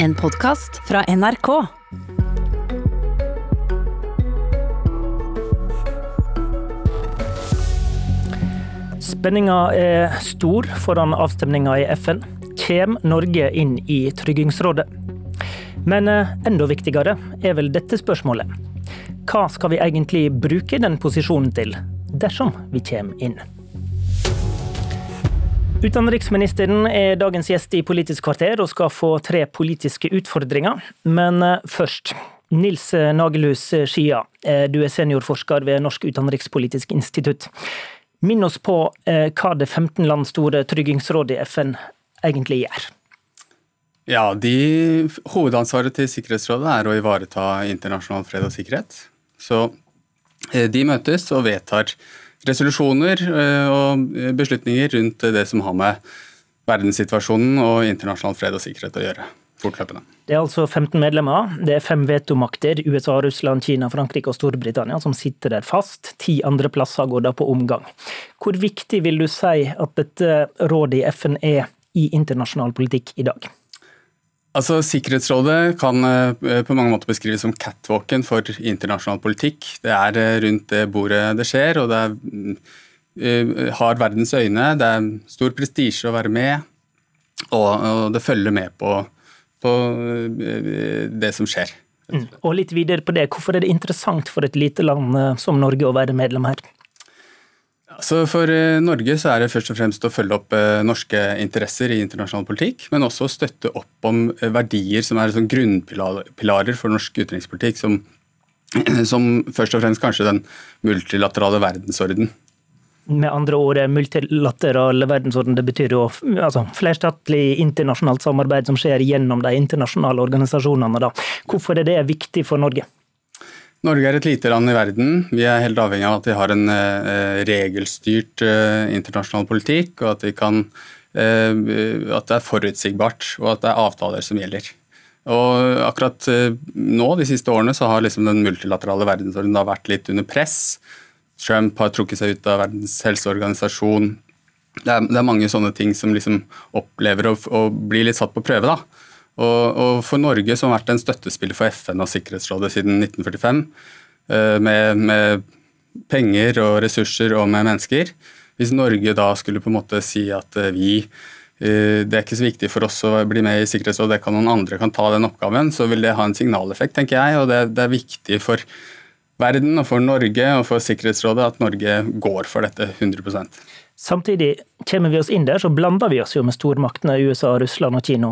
En podkast fra NRK. Spenninga er stor foran avstemninga i FN. Kjem Norge inn i Tryggingsrådet? Men eh, enda viktigere er vel dette spørsmålet. Hva skal vi egentlig bruke den posisjonen til, dersom vi kommer inn? Utenriksministeren er dagens gjest i Politisk kvarter og skal få tre politiske utfordringer. Men eh, først, Nils Nagelhus Skia, eh, du er seniorforsker ved Norsk utenrikspolitisk institutt. Minn oss på eh, hva det 15 land store tryggingsrådet i FN egentlig gjør. Ja, de, Hovedansvaret til Sikkerhetsrådet er å ivareta internasjonal fred og sikkerhet. Så de møtes og vedtar resolusjoner eh, og beslutninger rundt det som har med verdenssituasjonen og internasjonal fred og sikkerhet å gjøre. Fortløpende. Det er altså 15 medlemmer. Det er fem vetomakter, USA, Russland, Kina, Frankrike og Storbritannia, som sitter der fast. Ti andre plasser går da på omgang. Hvor viktig vil du si at dette rådet i FN er i internasjonal politikk i dag? Altså, Sikkerhetsrådet kan eh, på mange måter beskrives som catwalken for internasjonal politikk. Det er eh, rundt det bordet det skjer, og det er, uh, har verdens øyne. Det er stor prestisje å være med, og, og, det følger med på, på det som skjer. Mm. Og litt videre på det, Hvorfor er det interessant for et lite land som Norge å være medlem her? Så For eh, Norge så er det først og fremst å følge opp eh, norske interesser i internasjonal politikk, men også å støtte opp om eh, verdier som er sånn grunnpilarer for norsk utenrikspolitikk, som, som først og fremst kanskje den multilaterale verdensorden. Med andre ord, multilateral verdensorden det betyr jo altså, flerstatlig internasjonalt samarbeid som skjer gjennom de internasjonale organisasjonene. Da. Hvorfor er det viktig for Norge? Norge er et lite land i verden. Vi er helt avhengig av at vi har en uh, regelstyrt uh, internasjonal politikk, og at, kan, uh, at, det er forutsigbart, og at det er avtaler som gjelder. Og akkurat nå, de siste årene, så har liksom den multilaterale verdensordenen vært litt under press. Trump har trukket seg ut av Verdens helseorganisasjon. Det er, det er mange sånne ting som liksom opplever å, å bli litt satt på prøve. da. Og, og, for Norge, som har vært en støttespiller for FN og Sikkerhetsrådet siden 1945, eh, med, med, penger og ressurser og med mennesker Hvis Norge da skulle på en måte si at eh, vi eh, det er ikke så viktig for oss å bli med i Sikkerhetsrådet, det kan noen andre kan ta den oppgaven, så vil det ha en signaleffekt, tenker jeg. Og det, det er viktig for verden og for Norge og for Sikkerhetsrådet at Norge går for dette 100 Samtidig kommer vi oss inn der, så blander vi oss jo med stormaktene USA, Russland og Kino.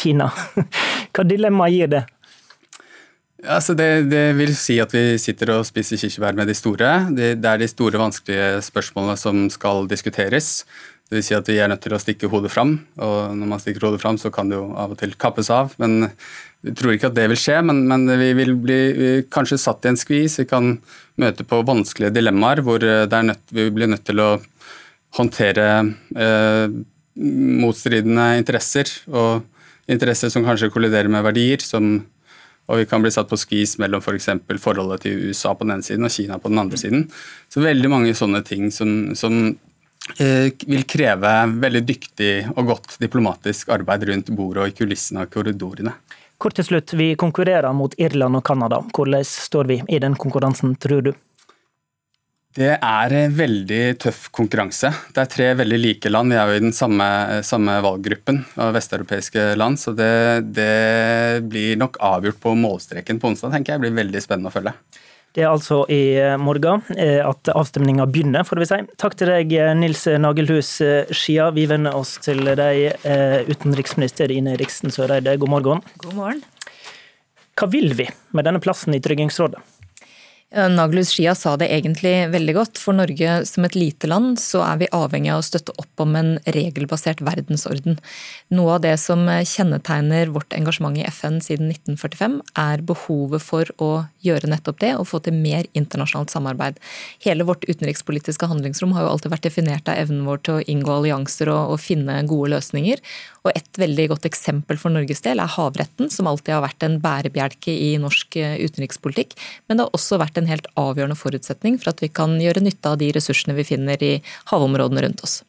Kina. Hva dilemma gir det? Altså det, det, vil si at vi sitter og spiser kirsebær med de store. Det, det er de store, vanskelige spørsmålene som skal diskuteres. Det vil si at vi er nødt til å stikke hodet fram, og når man stikker hodet fram, så kan det jo av og til kappes av. Men vi tror ikke at det vil skje, men, men vi vil bli vi kanskje satt i en skvis. Vi kan møte på vanskelige dilemmaer hvor nødt, vi blir nødt til å håndtere eh, motstridende interesser, og interesser som kanskje kolliderer med verdier. som og vi kan bli satt på skvis mellom f.eks. For forholdet til USA på den ene siden og Kina på den andre siden. Så veldig mange sånne ting som, som eh, vil kreve veldig dyktig og godt diplomatisk arbeid rundt bordet og i kulissene og korridorene. Kort til slutt, vi konkurrerer mot Irland og Canada. Hvordan står vi i den konkurransen, tror du? Det er en veldig tøff konkurranse. Det er tre veldig like land. Vi er jo i den samme, samme valggruppen av vesteuropeiske land, så det, det, blir nok avgjort på målstreken på onsdag. tenker jeg. Det blir veldig spennende å følge. Det er altså i eh, morgen eh, at avstemninga begynner, får vi si. Takk til deg, eh, Nils Nagelhus Skia. Vi venner oss til deg, utenriksminister Ine Eriksen Søreide. God morgen. God morgen. Hva vil vi med denne plassen i Tryggingsrådet? Naglus Shia sa det egentlig veldig godt. For Norge som et lite land så er vi avhengig av å støtte opp om en regelbasert verdensorden. Noe av det som kjennetegner vårt engasjement i FN siden 1945, er behovet for å gjøre nettopp det og få til mer internasjonalt samarbeid. Hele vårt utenrikspolitiske handlingsrom har jo alltid vært definert av evnen vår til å inngå allianser og, og finne gode løsninger. Og et veldig godt eksempel for Norges del er havretten, som alltid har vært en bærebjelke i norsk eh, utenrikspolitikk. Men det har også vært en helt avgjørende forutsetning for at vi kan gjøre nytte av de ressursene vi finner i havområdene rundt oss.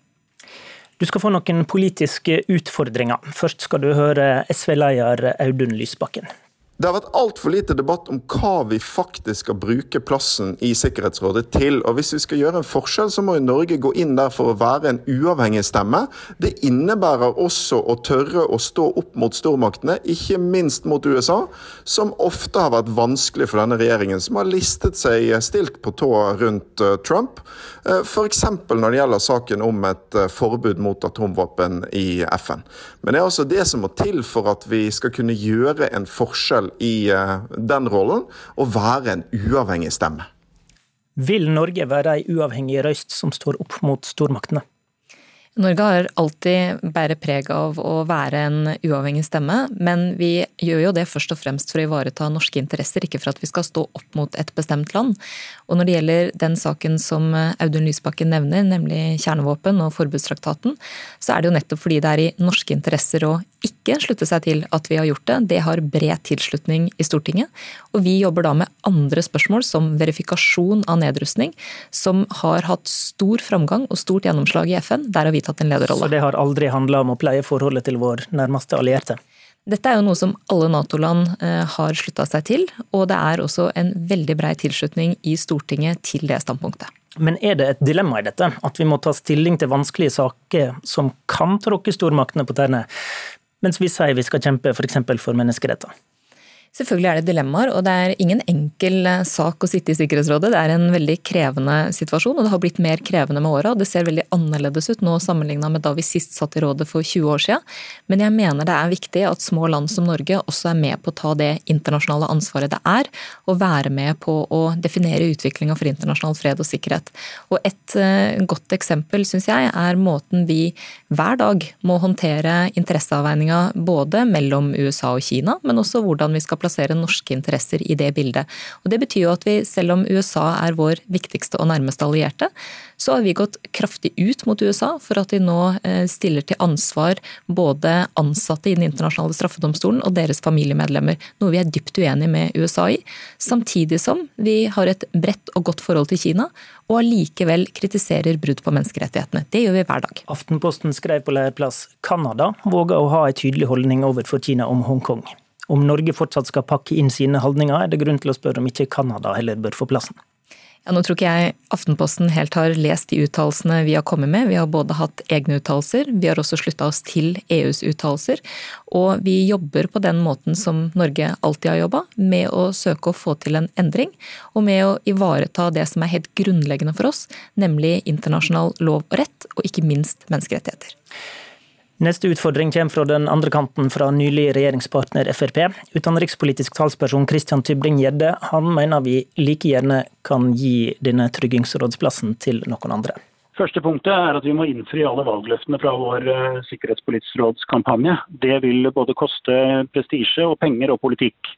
Du skal få noen politiske utfordringer. Først skal du høre SV-leder Audun Lysbakken. Det har vært altfor lite debatt om hva vi faktisk skal bruke plassen i Sikkerhetsrådet til. Og Hvis vi skal gjøre en forskjell, så må jo Norge gå inn der for å være en uavhengig stemme. Det innebærer også å tørre å stå opp mot stormaktene, ikke minst mot USA, som ofte har vært vanskelig for denne regjeringen, som har listet seg stilt på tå rundt eh, Trump. Eh, F.eks. når det gjelder saken om et eh, forbud mot atomvåpen i FN. Men det er altså det som må til for at vi skal kunne gjøre en forskjell selv i eh, den rollen og være en uavhengig stemme. Vil Norge være ei uavhengig røyst som står opp mot stormaktene? Norge har alltid bærer preg av å være en uavhengig stemme, men vi gjør jo det først og fremst for å ivareta norske interesser, ikke for at vi skal stå opp mot et bestemt land. Og når det gjelder den saken som Audun Lysbakken nevner, nemlig kjernevåpen og forbudstraktaten, så er det jo nettopp fordi det er i norske interesser å ikke slutte seg til at vi har gjort det. Det har bred tilslutning i Stortinget. Og vi jobber da med andre spørsmål, som verifikasjon av nedrustning, som har hatt stor framgang og stort gjennomslag i FN. Der har vi tatt en lederrolle. Så det har aldri handla om å pleie forholdet til vår nærmeste allierte? Dette er jo noe som alle Nato-land eh, har slutta seg til, og det er også en veldig brei tilslutning i Stortinget til det standpunktet. Men er det et dilemma i dette, at vi må ta stilling til vanskelige saker som kan tråkke stormaktene på tærne, mens vi sier vi skal kjempe f.eks. for, for menneskeretter? Selvfølgelig er det dilemmaer, og det er ingen enkel eh, sak å sitte i Sikkerhetsrådet. Det er en veldig krevende situasjon, og det har blitt mer krevende med åra. Det ser veldig annerledes ut nå sammenligna med da vi sist satt i rådet for 20 år siden. Men jeg mener det er viktig at små land som Norge også er med på å ta det internasjonale ansvaret det er, og være med på å definere utviklinga for internasjonal fred og sikkerhet. Og et eh, godt eksempel, syns jeg, er måten vi hver dag må håndtere interesseavveininga både mellom USA og Kina, men også hvordan vi skal plassere norske interesser i det bildet. Og Det betyr jo at vi, selv om USA er vår viktigste og nærmeste allierte, så har vi gått kraftig ut mot USA for at de nå eh, stiller til ansvar både ansatte i Den internasjonale straffedomstolen og deres familiemedlemmer, noe vi er dypt uenig med USA i. Samtidig som vi har et bredt og godt forhold til Kina, og allikevel kritiserer brudd på menneskerettighetene. Det gjør vi hver dag. Aftenposten skrev på Leirplass, Canada våger å ha en tydelig holdning overfor Kina om Hongkong. Om Norge fortsatt skal pakke inn sine holdninger, er det grunn til å spørre om ikke Canada heller bør få plassen. Ja, nå tror ikke jeg Aftenposten helt har lest de uttalelsene vi har kommet med. Vi har både hatt egne uttalelser, vi har også slutta oss til EUs uttalelser. Og vi jobber på den måten som Norge alltid har jobba, med å søke å få til en endring. Og med å ivareta det som er helt grunnleggende for oss, nemlig internasjonal lov og rett, og ikke minst menneskerettigheter. Neste utfordring kommer fra den andre kanten, fra nylig regjeringspartner Frp. Utenrikspolitisk talsperson Christian Tybring-Gjedde mener vi like gjerne kan gi denne tryggingsrådsplassen til noen andre. Første punktet er at vi må innfri alle valgløftene fra vår uh, sikkerhetspolitisk rådskampanje. Det vil både koste prestisje og penger og politikk.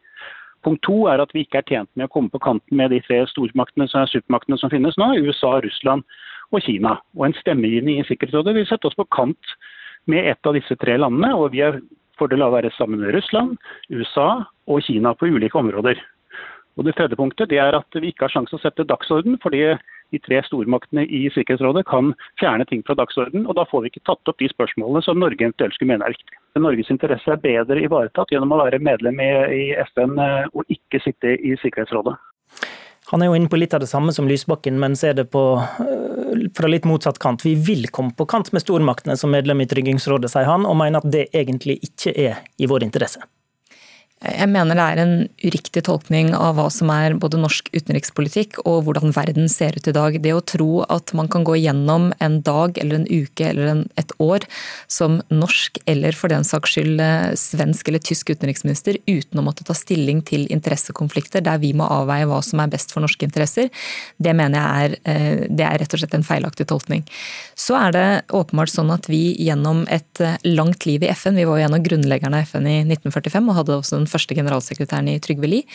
Punkt to er at vi ikke er tjent med å komme på kanten med de tre stormaktene som er supermaktene som finnes nå, USA, Russland og Kina. Og en stemmegivning i Sikkerhetsrådet vil sette oss på kant med ett av disse tre landene. Og vi har fordel av å være sammen med Russland, USA og Kina på ulike områder. Og Det tredje punktet det er at vi ikke har sjanse å sette dagsorden, fordi de tre stormaktene i Sikkerhetsrådet kan fjerne ting fra dagsorden, og da får vi ikke tatt opp de spørsmålene som Norge eventuelt skulle mene er viktig. Norges interesse er bedre ivaretatt gjennom å være medlem i FN eh, og ikke sitte i Sikkerhetsrådet. Han er jo inne på litt av det samme som Lysbakken, men ser det på, øh, fra litt motsatt kant. Vi vil komme på kant med stormaktene som medlem i Tryggingsrådet, sier han, og mener at det egentlig ikke er i vår interesse. Jeg mener det er en uriktig tolkning av hva som er både norsk utenrikspolitikk og hvordan verden ser ut i dag. Det å tro at man kan gå gjennom en dag eller en uke eller en, et år som norsk eller for den saks skyld eh, svensk eller tysk utenriksminister uten å måtte ta stilling til interessekonflikter der vi må avveie hva som er best for norske interesser, det mener jeg er, eh, det er rett og slett en feilaktig tolkning. Så er det åpenbart sånn at vi gjennom et eh, langt liv i FN, vi var jo en av grunnleggerne av FN i 1945 og hadde også en første generalsekretæren i Trygve Lie.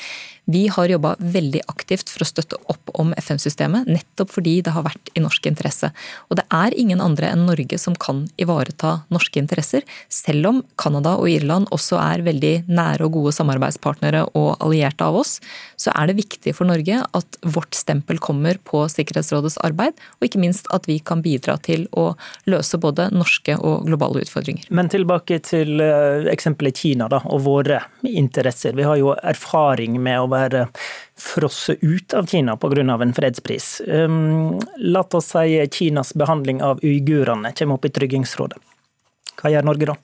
Vi har jobba veldig aktivt for å støtte opp om FN-systemet, nettopp fordi det har vært i norsk interesse. Og det er ingen andre enn Norge som kan ivareta norske interesser, selv om Canada og Irland også er veldig nære og gode samarbeidspartnere og allierte av oss, så er det viktig for Norge at vårt stempel kommer på Sikkerhetsrådets arbeid, og ikke minst at vi kan bidra til å løse både norske og globale utfordringer. Men tilbake til eh, eksempelet Kina da, og våre interesser. Vi har jo erfaring med å være frosset ut av Kina pga. en fredspris. Um, la oss si Kinas behandling av uigurene kommer opp i Tryggingsrådet. Hva gjør Norge da?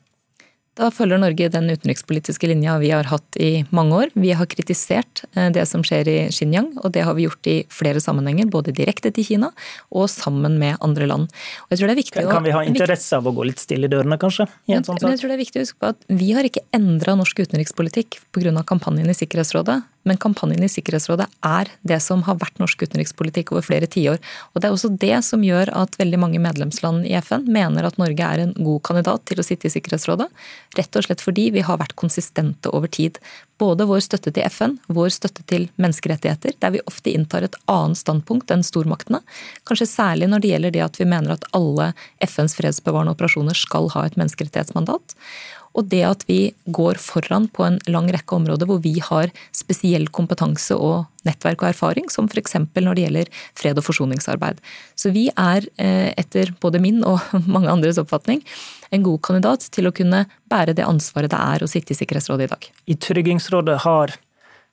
Da følger Norge den utenrikspolitiske linja vi har hatt i mange år. Vi har kritisert eh, det som skjer i Xinjiang, og det har vi gjort i flere sammenhenger. Både direkte til Kina og sammen med andre land. kan vi ha interesse av å gå litt stille i dørene, kanskje? I sånn jeg tror det er viktig å huske på at Vi har ikke endra norsk utenrikspolitikk pga. kampanjen i Sikkerhetsrådet. Men kampanjen i Sikkerhetsrådet er det som har vært norsk utenrikspolitikk over flere tiår. Og det er også det som gjør at veldig mange medlemsland i FN mener at Norge er en god kandidat til å sitte i Sikkerhetsrådet. Rett og slett fordi vi har vært konsistente over tid. Både vår støtte til FN, vår støtte til menneskerettigheter, der vi ofte inntar et annet standpunkt enn stormaktene. Kanskje særlig når det gjelder det at vi mener at alle FNs fredsbevarende operasjoner skal ha et menneskerettighetsmandat. Og det at vi går foran på en lang rekke områder hvor vi har spesiell kompetanse og nettverk og erfaring, som f.eks. når det gjelder fred- og forsoningsarbeid. Så vi er, eh, etter både min og mange andres oppfatning, en god kandidat til å kunne bære det ansvaret det er å sitte i Sikkerhetsrådet i dag. I Tryggingsrådet har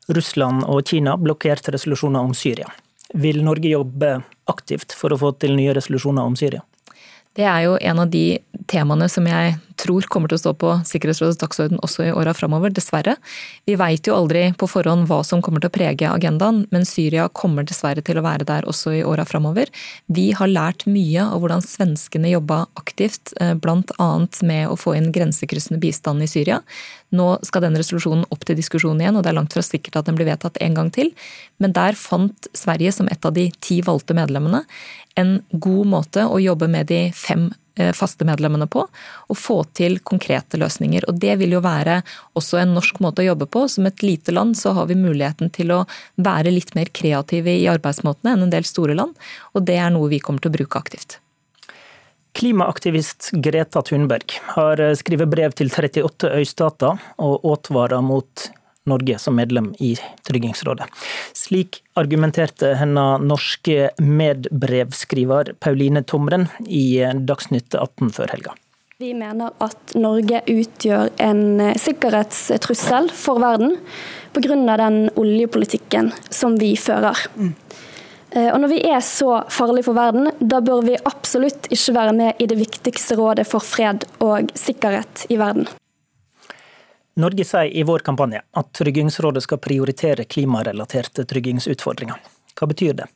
Russland og Kina blokkert resolusjoner om Syria. Vil Norge jobbe aktivt for å få til nye resolusjoner om Syria? Det er jo en av de temaene som jeg tror kommer til å stå på Sikkerhetsrådets dagsorden også i åra framover, dessverre. Vi veit jo aldri på forhånd hva som kommer til å prege agendaen, men Syria kommer dessverre til å være der også i åra framover. Vi har lært mye av hvordan svenskene jobba aktivt, eh, bl.a. med å få inn grensekryssende bistand i Syria. Nå skal den resolusjonen opp til diskusjon igjen, og det er langt fra sikkert at den blir vedtatt en gang til. Men der fant Sverige, som et av de ti valgte medlemmene, en god måte å jobbe med de fem faste medlemmene på, og få til konkrete løsninger. Og Det vil jo være også en norsk måte å jobbe på. Som et lite land så har vi muligheten til å være litt mer kreative i arbeidsmåtene enn en del store land, og det er noe vi kommer til å bruke aktivt. Klimaaktivist Greta Thunberg har skrevet brev til 38 øystater og advarer mot Norge som medlem i Tryggingsrådet. Slik argumenterte hennes norske medbrevskriver Pauline Tomren i Dagsnytt 18 før helga. Vi mener at Norge utgjør en sikkerhetstrussel for verden pga. den oljepolitikken som vi fører. Mm. Og Når vi er så farlige for verden, da bør vi absolutt ikke være med i det viktigste rådet for fred og sikkerhet i verden. Norge sier i vår kampanje at Tryggingsrådet skal prioritere klimarelaterte tryggingsutfordringer. Hva betyr det?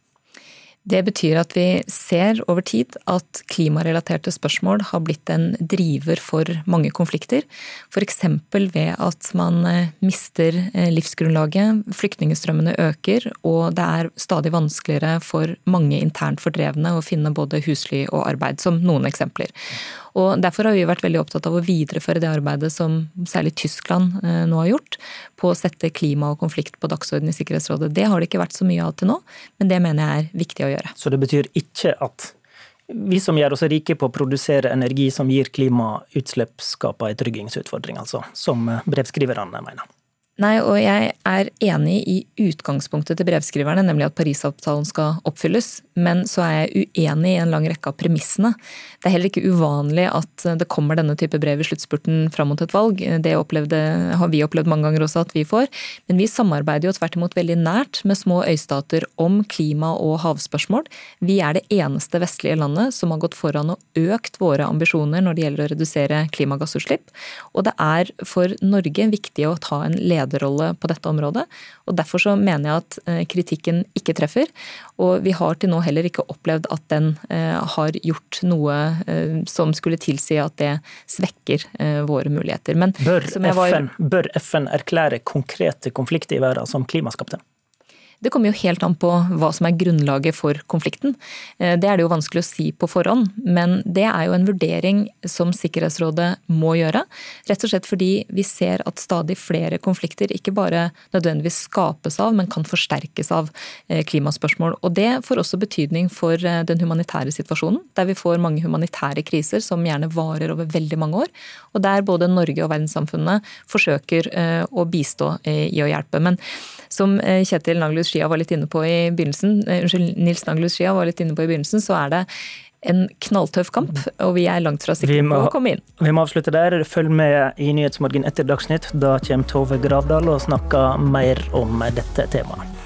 Det betyr at vi ser over tid at klimarelaterte spørsmål har blitt en driver for mange konflikter. F.eks. ved at man eh, mister eh, livsgrunnlaget, flyktningstrømmene øker, og det er stadig vanskeligere for mange internt fordrevne å finne både husly og arbeid, som noen eksempler. Og Derfor har vi vært veldig opptatt av å videreføre det arbeidet som særlig Tyskland eh, nå har gjort, på å sette klima og konflikt på dagsordenen i Sikkerhetsrådet. Det har det ikke vært så mye av til nå, men det mener jeg er viktig å gjøre. Så det betyr ikke at vi som gjør oss rike på å produsere energi som gir klimautslipp, skaper en tryggingsutfordring, altså, som brevskriverne mener? Nei, og jeg er enig i utgangspunktet til brevskriverne, nemlig at Parisavtalen skal oppfylles. Men så er jeg uenig i en lang rekke av premissene. Det er heller ikke uvanlig at det kommer denne type brev i sluttspurten fram mot et valg. Det opplevde, har vi opplevd mange ganger også at vi får. Men vi samarbeider jo tvert imot veldig nært med små øystater om klima- og havspørsmål. Vi er det eneste vestlige landet som har gått foran og økt våre ambisjoner når det gjelder å redusere klimagassutslipp. Og det er for Norge viktig å ta en lederrolle lederrolle på dette området. og Derfor så mener jeg at eh, kritikken ikke treffer. Og vi har til nå heller ikke opplevd at den eh, har gjort noe eh, som skulle tilsi at det svekker våre muligheter. Men bør, var... FN, bør FN erklære konkrete konflikter i verden som klimaskapte? Det kommer jo helt an på hva som er grunnlaget for konflikten. Eh, det er det jo vanskelig å si på forhånd, men det er jo en vurdering som Sikkerhetsrådet må gjøre. Rett og slett fordi vi ser at stadig flere konflikter ikke bare nødvendigvis skapes av, men kan forsterkes av eh, klimaspørsmål. Og det får også betydning for eh, den humanitære situasjonen, der vi får mange humanitære kriser som gjerne varer over veldig mange år, og der både Norge og verdenssamfunnet forsøker å bistå i å hjelpe. Men som Kjetil Naglus Skia var litt inne på i begynnelsen, eh, unnskyld, Nils Naglus Skia var litt inne på i begynnelsen, så er det en knalltøff kamp, og vi er langt fra sikre på å komme inn. Vi må avslutte der. Følg med i Nyhetsmorgen etter Dagsnytt. Da kommer Tove Gravdal og snakker mer om dette temaet.